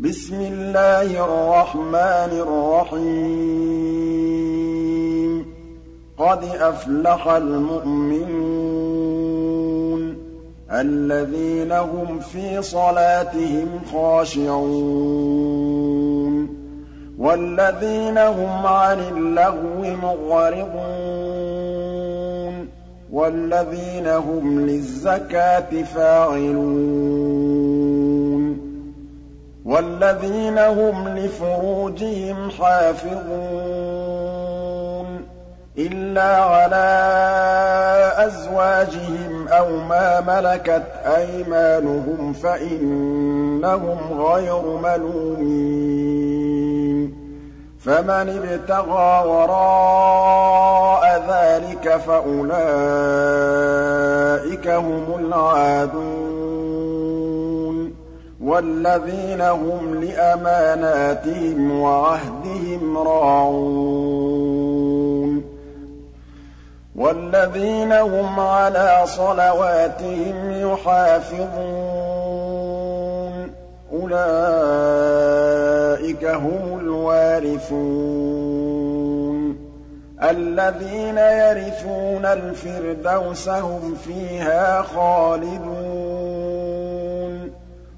بِسْمِ اللَّهِ الرَّحْمَٰنِ الرَّحِيمِ. قَدْ أَفْلَحَ الْمُؤْمِنُونَ الَّذِينَ هُمْ فِي صَلَاتِهِمْ خَاشِعُونَ وَالَّذِينَ هُمْ عَنِ اللَّغْوِ مُعْرِضُونَ وَالَّذِينَ هُمْ لِلزَّكَاةِ فَاعِلُونَ وَالَّذِينَ هُمْ لِفُرُوجِهِمْ حَافِظُونَ إِلَّا عَلَىٰ أَزْوَاجِهِمْ أَوْ مَا مَلَكَتْ أَيْمَانُهُمْ فَإِنَّهُمْ غَيْرُ مَلُومِينَ فَمَنِ ابْتَغَىٰ وَرَاءَ ذَٰلِكَ فَأُولَٰئِكَ هُمُ الْعَادُونَ وَالَّذِينَ هُمْ لِأَمَانَاتِهِمْ وَعَهْدِهِمْ رَاعُونَ. وَالَّذِينَ هُمْ عَلَىٰ صَلَوَاتِهِمْ يُحَافِظُونَ. أُولَٰئِكَ هُمُ الْوَارِثُونَ. الَّذِينَ يَرِثُونَ الْفِرْدَوْسَ هُمْ فِيهَا خَالِدُونَ.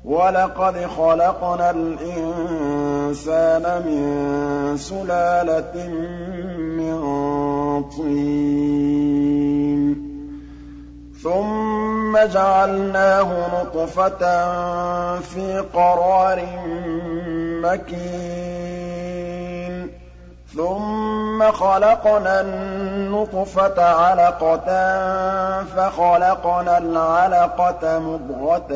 وَلَقَدْ خَلَقْنَا الْإِنسَانَ مِن سُلَالَةٍ مِّن طِينٍ ثُمَّ جَعَلْنَاهُ نُطْفَةً فِي قَرَارٍ مَّكِينٍ ثُمَّ خَلَقْنَا النُّطْفَةَ عَلَقَةً فَخَلَقْنَا الْعَلَقَةَ مُضْغَةً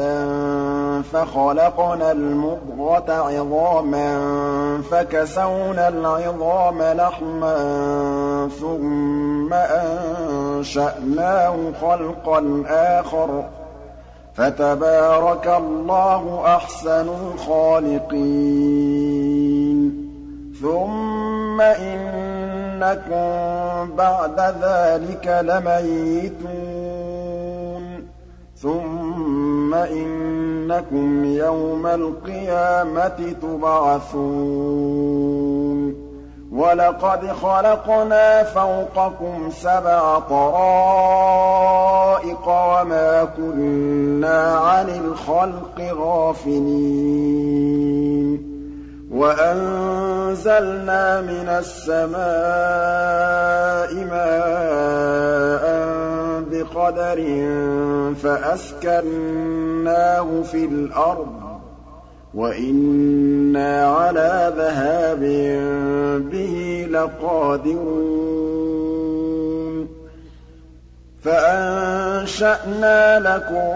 فَخَلَقْنَا الْمُضْغَةَ عِظَامًا فَكَسَوْنَا الْعِظَامَ لَحْمًا ثُمَّ أَنشَأْنَاهُ خَلْقًا آخَرَ ۚ فَتَبَارَكَ اللَّهُ أَحْسَنُ الْخَالِقِينَ ثُمَّ إِنَّكُم بَعْدَ ذَٰلِكَ لَمَيِّتُونَ ثُمَّ إِنَّكُمْ يَوْمَ الْقِيَامَةِ تُبْعَثُونَ وَلَقَدْ خَلَقْنَا فَوْقَكُمْ سَبْعَ طَرَائِقَ وَمَا كُنَّا عَنِ الْخَلْقِ غَافِلِينَ وَأَنزَلْنَا مِنَ السَّمَاءِ مَاءً بِقَدَرٍ فَأَسْكَنَّاهُ فِي الْأَرْضِ ۖ وَإِنَّا عَلَىٰ ذَهَابٍ بِهِ لَقَادِرُونَ فَأَنشَأْنَا لَكُم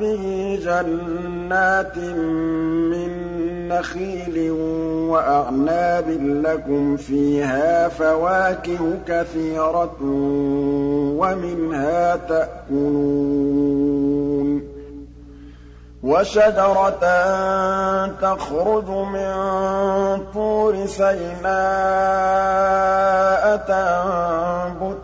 بِهِ جَنَّاتٍ مِّن نَّخِيلٍ وَأَعْنَابٍ لَّكُمْ فِيهَا فَوَاكِهُ كَثِيرَةٌ وَمِنْهَا تَأْكُلُونَ وَشَجَرَةً تَخْرُجُ مِن طُورِ سَيْنَاءَ تَنبُتُ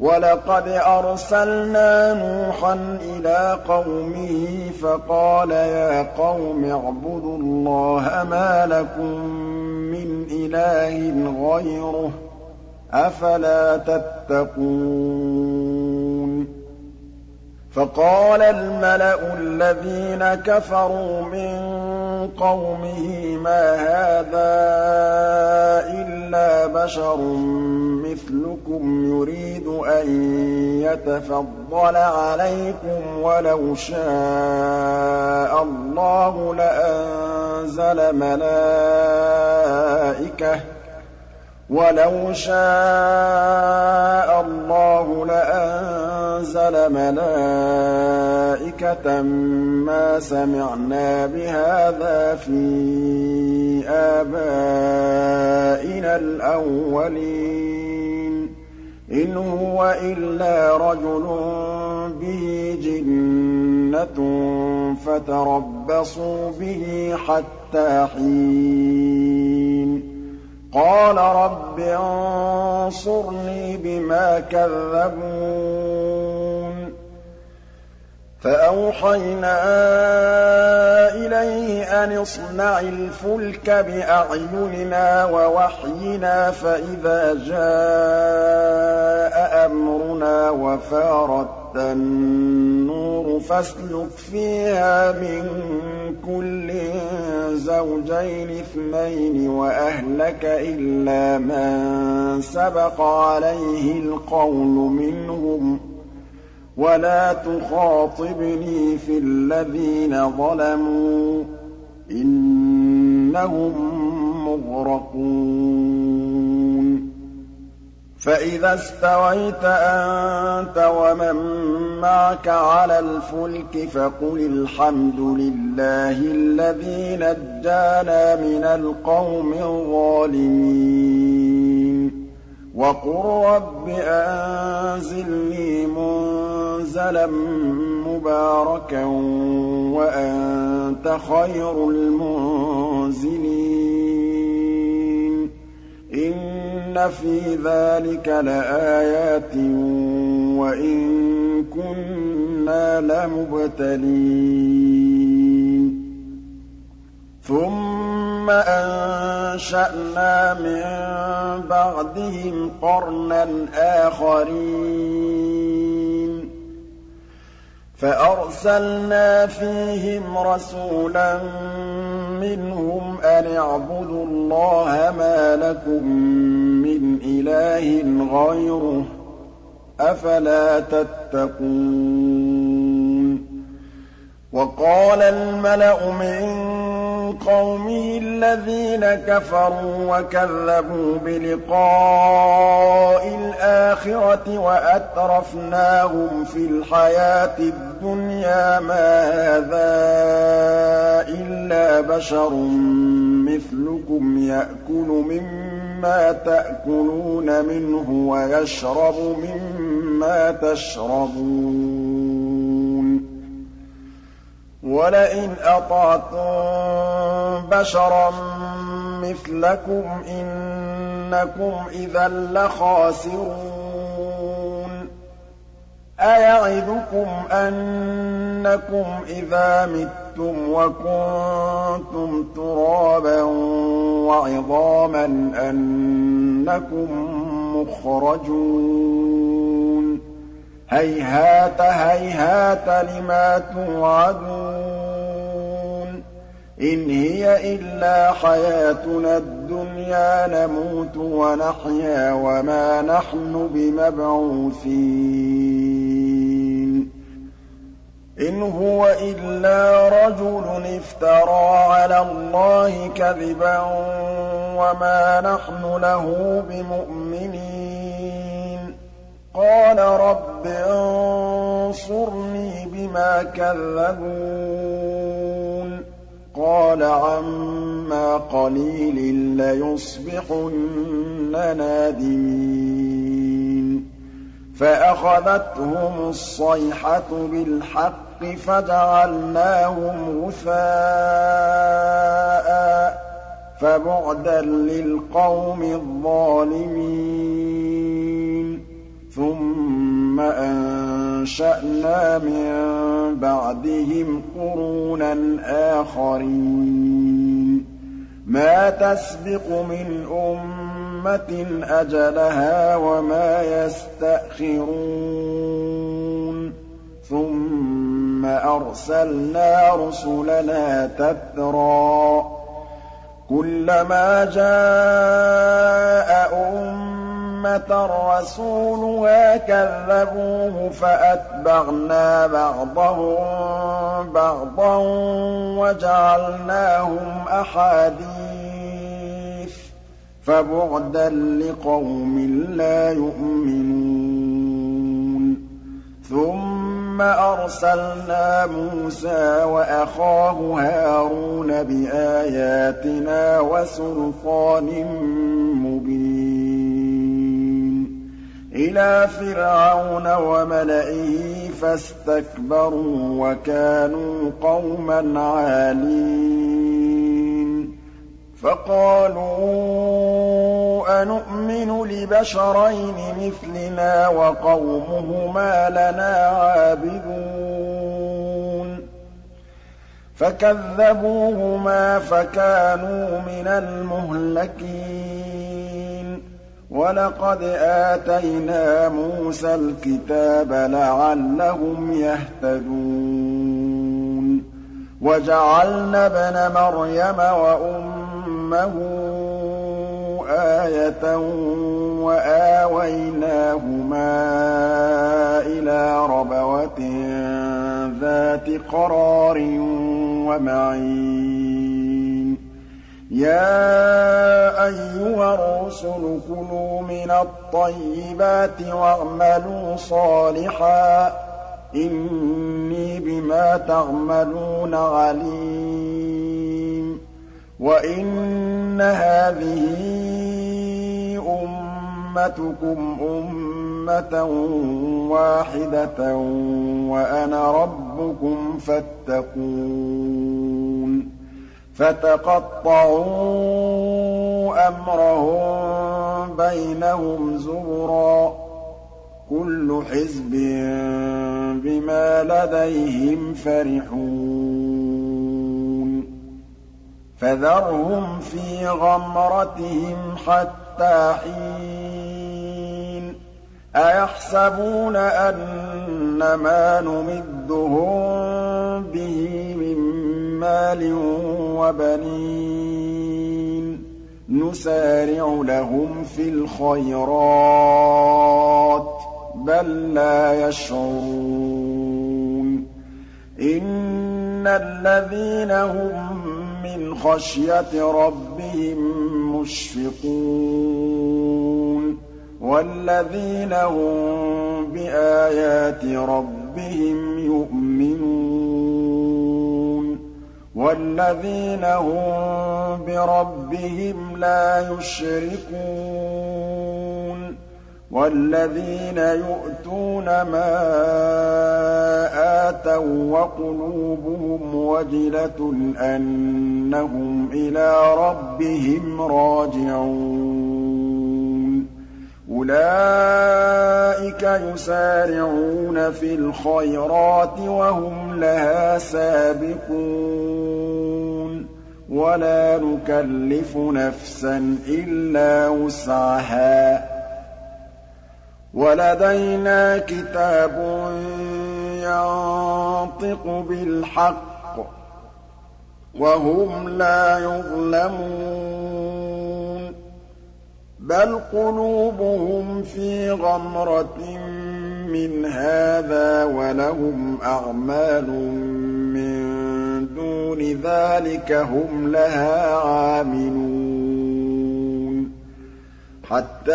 وَلَقَدْ أَرْسَلْنَا نُوحًا إِلَىٰ قَوْمِهِ فَقَالَ يَا قَوْمِ اعْبُدُوا اللَّهَ مَا لَكُم مِّنْ إِلَٰهٍ غَيْرُهُ ۖ أَفَلَا تَتَّقُونَ فَقَالَ الْمَلَأُ الَّذِينَ كَفَرُوا مِن قَوْمِهِ مَا هَٰذَا إِلَّا بَشَرٌ مِّثْلُكُمْ يُرِيدُ أَن يَتَفَضَّلَ عَلَيْكُمْ وَلَوْ شَاءَ اللَّهُ لَأَنزَلَ مَلَائِكَةً وَلَوْ شَاءَ اللَّهُ لَأَنزَلَ أَنزَلَ مَلَائِكَةً مَّا سَمِعْنَا بِهَٰذَا فِي آبَائِنَا الْأَوَّلِينَ. إِنْ هُوَ إِلَّا رَجُلٌ بِهِ جِنَّةٌ فَتَرَبَّصُوا بِهِ حَتَّىٰ حِينٍ. قَالَ رَبِّ انصُرْنِي بِمَا كَذَّبُونِ. فَأَوْحَيْنَا إِلَيْهِ أَنِ اصْنَعِ الْفُلْكَ بِأَعْيُنِنَا وَوَحْيِنَا فَإِذَا جَاءَ أَمْرُنَا وَفَارَ التَّنُّورُ فَاسْلُكْ فِيهَا مِن كُلٍّ زَوْجَيْنِ اثْنَيْنِ وَأَهْلَكَ إِلَّا مَن سَبَقَ عَلَيْهِ الْقَوْلُ مِنْهُمْ ۖ. وَلَا تُخَاطِبْنِي فِي الَّذِينَ ظَلَمُوا ۖ إِنَّهُم مُّغْرَقُونَ. فَإِذَا اسْتَوَيْتَ أَنتَ وَمَن مَّعَكَ عَلَى الْفُلْكِ فَقُلِ الْحَمْدُ لِلَّهِ الَّذِي نَجَّانَا مِنَ الْقَوْمِ الظَّالِمِينَ. وَقُل رَّبِّ أَنزِلْنِي مُنزَلًا مُّبَارَكًا وَأَنتَ خَيْرُ الْمُنزِلِينَ. إِنَّ فِي ذَٰلِكَ لَآيَاتٍ وَإِن كُنَّا لَمُبْتَلِينَ ثُمَّ أَنشَأْنَا مِن بَعْدِهِمْ قَرْنًا آخَرِينَ فَأَرْسَلْنَا فِيهِمْ رَسُولًا مِّنْهُمْ أَنِ اعْبُدُوا اللَّهَ مَا لَكُم مِّنْ إِلَٰهٍ غَيْرُهُ ۖ أَفَلَا تَتَّقُونَ. وَقَالَ الْمَلَأُ مِن قَوْمِهِ الَّذِينَ كَفَرُوا وَكَذَّبُوا بِلِقَاءِ الْآخِرَةِ وَأَتْرَفْنَاهُمْ فِي الْحَيَاةِ الدُّنْيَا مَا هَٰذَا إِلَّا بَشَرٌ مِّثْلُكُمْ يَأْكُلُ مِمَّا تَأْكُلُونَ مِنْهُ وَيَشْرَبُ مِمَّا تَشْرَبُونَ. وَلَئِنْ أَطَعْتُم بَشَرًا مِّثْلَكُمْ إِنَّكُمْ إِذًا لَّخَاسِرُونَ. أَيَعِدُكُمْ أَنَّكُمْ إِذَا مِتُّمْ وَكُنتُمْ تُرَابًا وَعِظَامًا أَنَّكُم مُّخْرَجُونَ. هَيْهَاتَ هَيْهَاتَ لِمَا تُوعَدُونَ. إِنْ هِيَ إِلَّا حَيَاتُنَا الدُّنْيَا نَمُوتُ وَنَحْيَا وَمَا نَحْنُ بِمَبْعُوثِينَ إِنْ هُوَ إِلَّا رَجُلٌ افْتَرَىٰ عَلَى اللَّهِ كَذِبًا وَمَا نَحْنُ لَهُ بِمُؤْمِنِينَ قَالَ رَبِّ انصُرْنِي بِمَا كَذَّبُونِ قَالَ عَمَّا قَلِيلٍ لَّيُصْبِحُنَّ نَادِمِينَ. فَأَخَذَتْهُمُ الصَّيْحَةُ بِالْحَقِّ فَجَعَلْنَاهُمْ غُثَاءً ۚ فَبُعْدًا لِّلْقَوْمِ الظَّالِمِينَ. ثُمَّ أَنشَأْنَا مِن بَعْدِهِمْ قُرُونًا آخَرِينَ مَا تَسْبِقُ مِنْ أُمَّةٍ أَجَلَهَا وَمَا يَسْتَأْخِرُونَ ثُمَّ أَرْسَلْنَا رُسُلَنَا تَتْرَىٰ ۖ كُلَّمَا جَاءَ أُمَّةً رَّسُولُهَا كَذَّبُوهُ فَأَتْبَعْنَا بَعْضَهُم بَعْضًا وَجَعَلْنَاهُمْ أَحَادِيثَ ۚ فَبُعْدًا لِّقَوْمٍ لَّا يُؤْمِنُونَ ثُمَّ أَرْسَلْنَا مُوسَىٰ وَأَخَاهُ هَارُونَ بِآيَاتِنَا وَسُلْطَانٍ مُّبِينٍ إِلَىٰ فِرْعَوْنَ وَمَلَئِهِ فَاسْتَكْبَرُوا وَكَانُوا قَوْمًا عَالِينَ. فَقَالُوا أَنُؤْمِنُ لِبَشَرَيْنِ مِثْلِنَا وَقَوْمُهُمَا لَنَا عَابِدُونَ. فَكَذَّبُوهُمَا فَكَانُوا مِنَ الْمُهْلَكِينَ. وَلَقَدْ آتَيْنَا مُوسَى الْكِتَابَ لَعَلَّهُمْ يَهْتَدُونَ وَجَعَلْنَا ابْنَ مَرْيَمَ وَأُمَّهُ آيَةً وَآوَيْنَاهُمَا إِلَىٰ رَبْوَةٍ ذَاتِ قَرَارٍ وَمَعِينٍ يَا أَيُّهَا الرُّسُلُ كُلُوا مِنَ الطَّيِّبَاتِ وَاعْمَلُوا صَالِحًا ۖ. إِنِّي بِمَا تَعْمَلُونَ عَلِيمٌ. وَإِنَّ هَٰذِهِ أُمَّتُكُمْ أُمَّةً وَاحِدَةً وَأَنَا رَبُّكُمْ فَاتَّقُونِ. فَتَقَطَّعُوا أَمْرَهُم بَيْنَهُمْ زُبُرًا ۖ كُلُّ حِزْبٍ بِمَا لَدَيْهِمْ فَرِحُونَ فَذَرْهُمْ فِي غَمْرَتِهِمْ حَتَّىٰ حِينٍ أَيَحْسَبُونَ أَنَّمَا نُمِدُّهُم بِهِ مَّالٍ وَبَنِينَ. نُسَارِعُ لَهُمْ فِي الْخَيْرَاتِ بَل لَّا يَشْعُرُونَ. إِنَّ الَّذِينَ هُم مِّنْ خَشْيَةِ رَبِّهِم مُّشْفِقُونَ. وَالَّذِينَ هُم بِآيَاتِ رَبِّهِمْ يُؤْمِنُونَ. وَالَّذِينَ هُم بِرَبِّهِمْ لَا يُشْرِكُونَ وَالَّذِينَ يُؤْتُونَ مَا آتَوا وَّقُلُوبُهُمْ وَجِلَةٌ أَنَّهُمْ إِلَىٰ رَبِّهِمْ رَاجِعُونَ أُولَٰئِكَ يُسَارِعُونَ فِي الْخَيْرَاتِ وَهُمْ لَهَا سَابِقُونَ. وَلَا نُكَلِّفُ نَفْسًا إِلَّا وُسْعَهَا ۖ. وَلَدَيْنَا كِتَابٌ يَنطِقُ بِالْحَقِّ ۚ وَهُمْ لَا يُظْلَمُونَ. بَلْ قُلُوبُهُمْ فِي غَمْرَةٍ مِّنْ هَٰذَا وَلَهُمْ أَعْمَالٌ مِّن دُونِ ذَٰلِكَ هُمْ لَهَا عَامِلُونَ حَتَّىٰ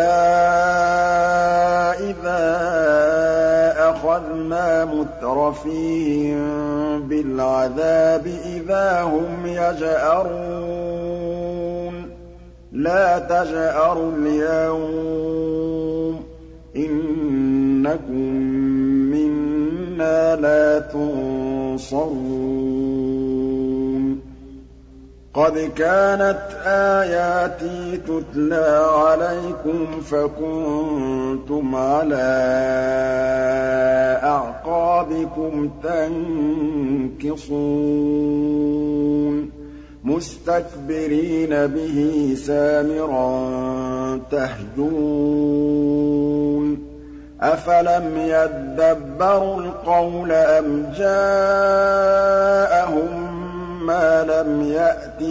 إِذَا أَخَذْنَا مُتْرَفِيهِم بِالْعَذَابِ إِذَا هُمْ يَجْأَرُونَ لَا تَجْأَرُوا الْيَوْمَ ۖ إِنَّكُم مِّنَّا لَا تُنصَرُونَ. قَدْ كَانَتْ آيَاتِي تُتْلَىٰ عَلَيْكُمْ فَكُنتُمْ عَلَىٰ أَعْقَابِكُمْ تَنكِصُونَ. مُسْتَكْبِرِينَ بِهِ سَامِرًا تَهْجُرُونَ أَفَلَمْ يَدَّبَّرُوا الْقَوْلَ أَمْ جَاءَهُم مَّا لَمْ يَأْتِ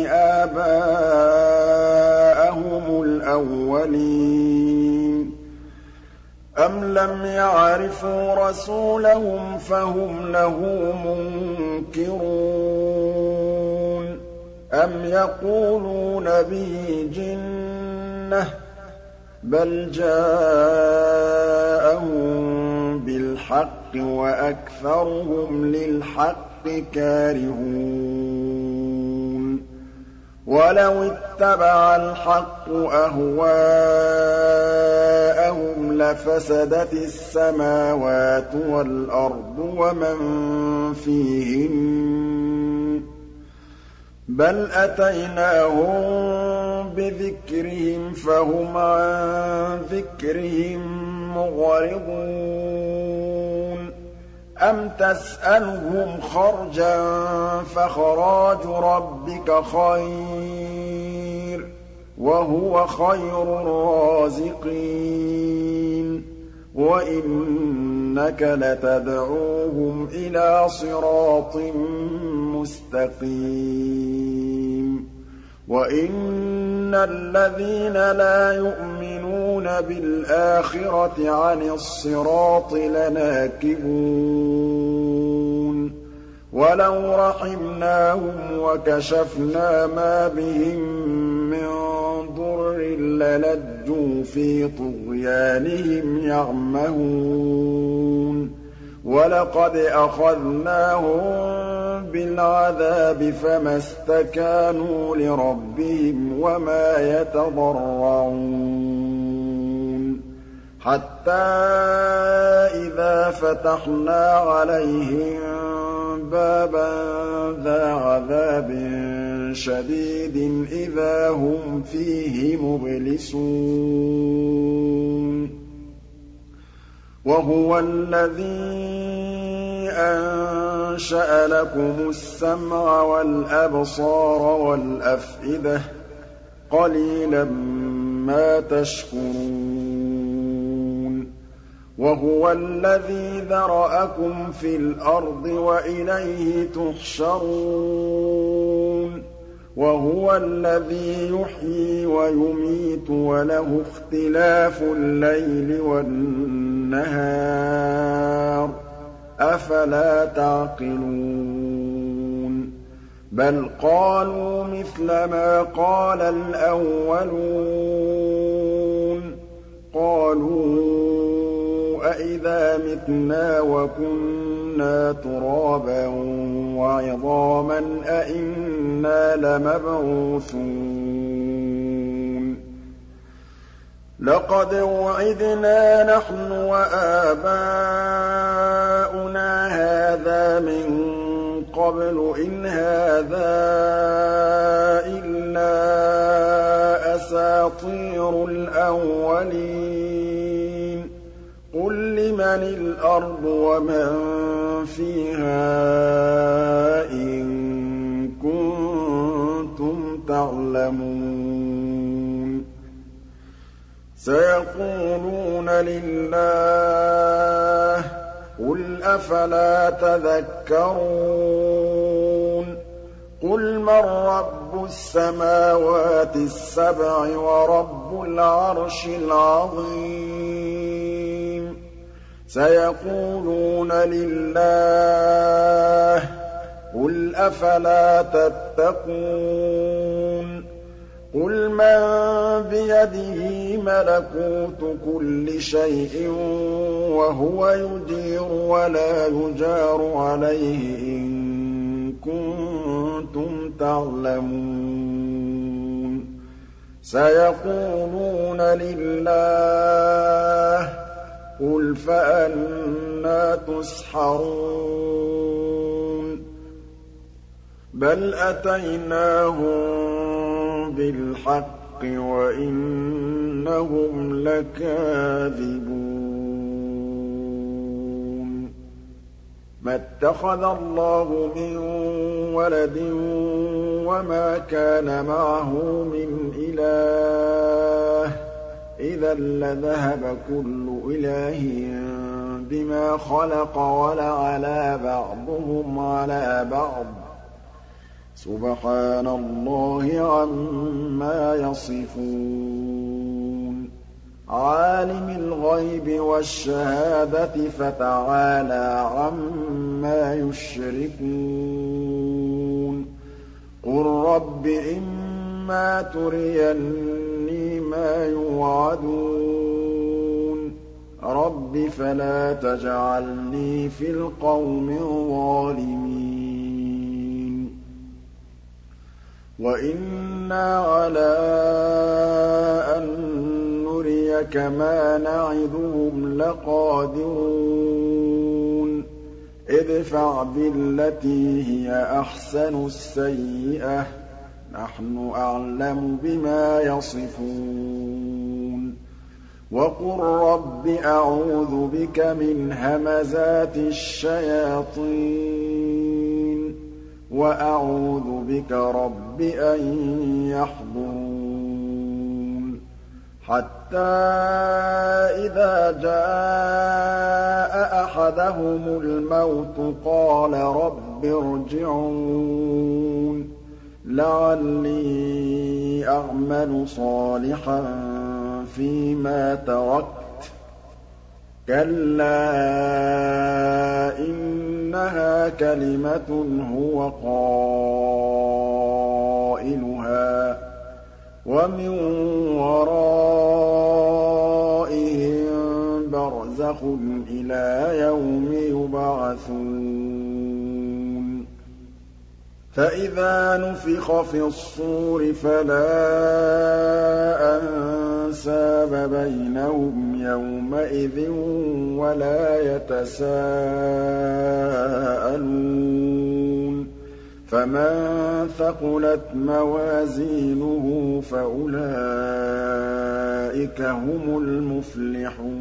آبَاءَهُمُ الْأَوَّلِينَ أَمْ لَمْ يَعْرِفُوا رَسُولَهُمْ فَهُمْ لَهُ مُنكِرُونَ أَمْ يَقُولُونَ بِهِ جِنَّةٌ ۚ بَلْ جَاءَهُم بِالْحَقِّ وَأَكْثَرُهُمْ لِلْحَقِّ كَارِهُونَ وَلَوِ اتَّبَعَ الْحَقُّ أَهْوَاءَهُمْ لَفَسَدَتِ السَّمَاوَاتُ وَالْأَرْضُ وَمَن فِيهِنَّ ۚ بَلْ أَتَيْنَاهُم بِذِكْرِهِمْ فَهُمْ عَن ذِكْرِهِم مُّعْرِضُونَ أَمْ تَسْأَلُهُمْ خَرْجًا فَخَرَاجُ رَبِّكَ خَيْرٌ ۖ وَهُوَ خَيْرُ الرَّازِقِينَ. وَإِنَّكَ لَتَدْعُوهُمْ إِلَىٰ صِرَاطٍ مُّسْتَقِيمٍ وَإِنَّ الَّذِينَ لَا يُؤْمِنُونَ بِالْآخِرَةِ عَنِ الصِّرَاطِ لَنَاكِبُونَ. وَلَوْ رَحِمْنَاهُمْ وَكَشَفْنَا مَا بِهِم مِّن ضُرٍّ لَّلَجُّوا فِي طُغْيَانِهِمْ يَعْمَهُونَ. وَلَقَدْ أَخَذْنَاهُم بِالْعَذَابِ فَمَا اسْتَكَانُوا لِرَبِّهِمْ وَمَا يَتَضَرَّعُونَ حَتَّىٰ إِذَا فَتَحْنَا عَلَيْهِم بَابًا ذَا عَذَابٍ شَدِيدٍ إِذَا هُمْ فِيهِ مُبْلِسُونَ وَهُوَ الَّذِي أَنشَأَ لَكُمُ السَّمْعَ وَالْأَبْصَارَ وَالْأَفْئِدَةَ ۚ قَلِيلًا مَّا تَشْكُرُونَ وَهُوَ الَّذِي ذَرَأَكُمْ فِي الْأَرْضِ وَإِلَيْهِ تُحْشَرُونَ وَهُوَ الَّذِي يُحْيِي وَيُمِيتُ وَلَهُ اخْتِلَافُ اللَّيْلِ وَالنَّهَارِ ۚ. أَفَلَا تَعْقِلُونَ؟ بَلْ قَالُوا مِثْلَ مَا قَالَ الْأَوَّلُونَ. مِتْنَا وَكُنَّا تُرَابًا وَعِظَامًا أَإِنَّا لَمَبْعُوثُونَ. لَقَدْ وُعِدْنَا نَحْنُ وَآبَاؤُنَا هَٰذَا مِن قَبْلُ إِنْ هَٰذَا إِلَّا أَسَاطِيرُ الْأَوَّلِينَ. لِّمَنِ الْأَرْضُ وَمَن فِيهَا إِن كُنتُمْ تَعْلَمُونَ سَيَقُولُونَ لِلَّهِ ۚ قُلْ أَفَلَا تَذَكَّرُونَ قُلْ مَن رَّبُّ السَّمَاوَاتِ السَّبْعِ وَرَبُّ الْعَرْشِ الْعَظِيمِ سَيَقُولُونَ لِلَّهِ ۚ قُلْ أَفَلَا تَتَّقُونَ قُلْ مَن بِيَدِهِ مَلَكُوتُ كُلِّ شَيْءٍ وَهُوَ يُجِيرُ وَلَا يُجَارُ عَلَيْهِ إِن كُنتُمْ تَعْلَمُونَ سَيَقُولُونَ لِلَّهِ قُلْ فَأَنَّىٰ تُسْحَرُونَ بَلْ أَتَيْنَاهُم بِالْحَقِّ وَإِنَّهُمْ لَكَاذِبُونَ مَا اتَّخَذَ اللَّهُ مِن وَلَدٍ وَمَا كَانَ مَعَهُ مِنْ إِلَٰهٍ إِذًا لَّذَهَبَ كُلُّ إِلَٰهٍ بِمَا خَلَقَ وَلَعَلَا بَعْضُهُمْ عَلَىٰ بَعْضٍ ۚ. سُبْحَانَ اللَّهِ عَمَّا يَصِفُونَ. عَالِمِ الْغَيْبِ وَالشَّهَادَةِ فَتَعَالَىٰ عَمَّا يُشْرِكُونَ. قُل رَّبِّ إِمَّا تُرِيَنِّي مَا يُوعَدُونَ رَبِّ فَلَا تَجْعَلْنِي فِي الْقَوْمِ الظَّالِمِينَ وَإِنَّا عَلَىٰ أَن نُّرِيَكَ مَا نَعِدُهُمْ لَقَادِرُونَ ادْفَعْ بِالَّتِي هِيَ أَحْسَنُ السَّيِّئَةَ ۚ. نَحْنُ أَعْلَمُ بِمَا يَصِفُونَ. وَقُل رَّبِّ أَعُوذُ بِكَ مِنْ هَمَزَاتِ الشَّيَاطِينِ. وَأَعُوذُ بِكَ رَبِّ أَن يَحْضُرُونِ. حَتَّىٰ إِذَا جَاءَ أَحَدَهُمُ الْمَوْتُ قَالَ رَبِّ ارْجِعُونِ. لَعَلِّي أَعْمَلُ صَالِحًا فِيمَا تَرَكْتُ ۚ. كَلَّا إِنَّهَا كَلِمَةٌ هُوَ قَائِلُهَا ۖ. وَمِن وَرَائِهِم بَرْزَخٌ إِلَىٰ يَوْمِ يُبْعَثُونَ. فَإِذَا نُفِخَ فِي الصُّورِ فَلَا أَنسَابَ بَيْنَهُمْ يَوْمَئِذٍ وَلَا يَتَسَاءَلُونَ. فَمَن ثَقُلَتْ مَوَازِينُهُ فَأُولَٰئِكَ هُمُ الْمُفْلِحُونَ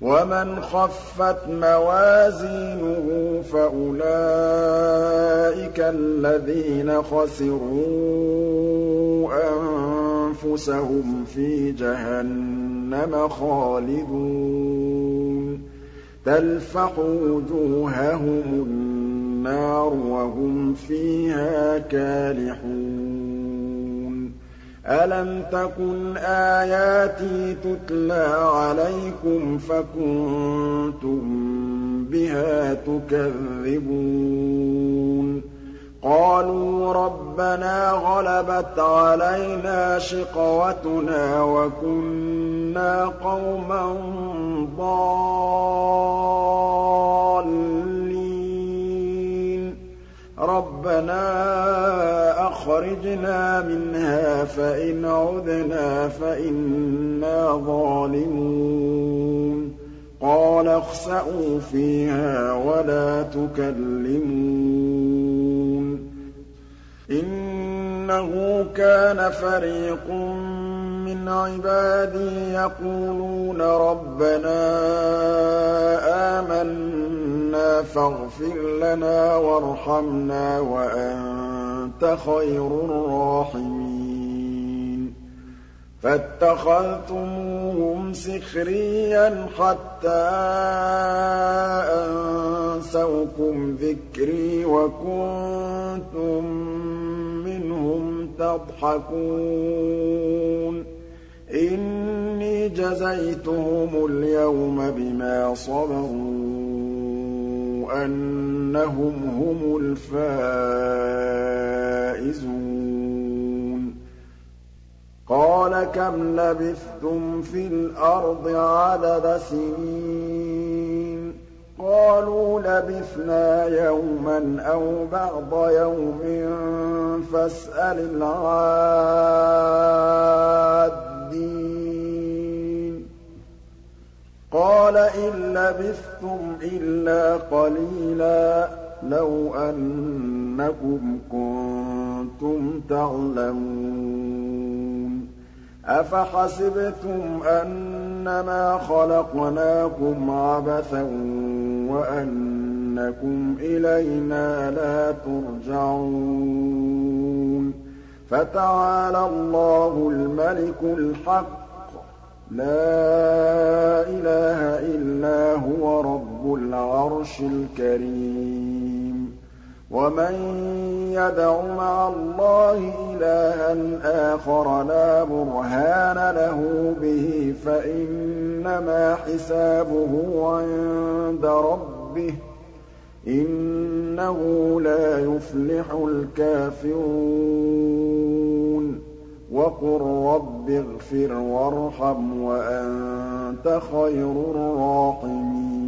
وَمَنْ خَفَّتْ مَوَازِينُهُ فَأُولَٰئِكَ الَّذِينَ خَسِرُوا أَنفُسَهُمْ فِي جَهَنَّمَ خَالِدُونَ تَلْفَحُ وُجُوهَهُمُ النَّارُ وَهُمْ فِيهَا كَالِحُونَ. أَلَمْ تَكُنْ آيَاتِي تُتْلَىٰ عَلَيْكُمْ فَكُنتُم بِهَا تُكَذِّبُونَ؟ قَالُوا رَبَّنَا غَلَبَتْ عَلَيْنَا شِقْوَتُنَا وَكُنَّا قَوْمًا ضَالِّينَ. رَبَّنَا أَخْرِجْنَا مِنْهَا فَإِنْ عُدْنَا فَإِنَّا ظَالِمُونَ. قَالَ اخْسَئُوا فِيهَا وَلَا تُكَلِّمُونِ. إِنَّهُ كَانَ فَرِيقٌ مِّنْ عِبَادِي يَقُولُونَ رَبَّنَا آمَنَّا فَاغْفِرْ لَنَا وَارْحَمْنَا وَأَنتَ خَيْرُ الرَّاحِمِينَ. فَاتَّخَذْتُمُوهُمْ سِخْرِيًّا حَتَّىٰ أَنسَوْكُمْ ذِكْرِي وَكُنتُم تَضْحَكُونَ. إِنِّي جَزَيْتُهُمُ الْيَوْمَ بِمَا صَبَرُوا أَنَّهُمْ هُمُ الْفَائِزُونَ. قَالَ كَمْ لَبِثْتُمْ فِي الْأَرْضِ عَدَدَ سِنِينَ؟ قَالُوا لَبِثْنَا يَوْمًا أَوْ بَعْضَ يَوْمٍ فَاسْأَلِ الْعَادِّينَ. قَالَ إِن لَّبِثْتُمْ إِلَّا قَلِيلًا لَّوْ أَنَّكُمْ كُنتُمْ تَعْلَمُونَ. أَفَحَسِبْتُمْ أَنَّمَا خَلَقْنَاكُمْ عَبَثًا وَأَنَّكُمْ إِلَيْنَا لَا تُرْجَعُونَ فَتَعَالَى اللَّهُ الْمَلِكُ الْحَقُّ ۖ. لَا إِلَٰهَ إِلَّا هُوَ رَبُّ الْعَرْشِ الْكَرِيمِ. وَمَن يَدْعُ مَعَ اللَّهِ إِلَٰهًا آخَرَ لَا بُرْهَانَ لَهُ بِهِ فَإِنَّمَا حِسَابُهُ عِندَ رَبِّهِ ۚ إِنَّهُ لَا يُفْلِحُ الْكَافِرُونَ وَقُل رَّبِّ اغْفِرْ وَارْحَمْ وَأَنتَ خَيْرُ الرَّاحِمِينَ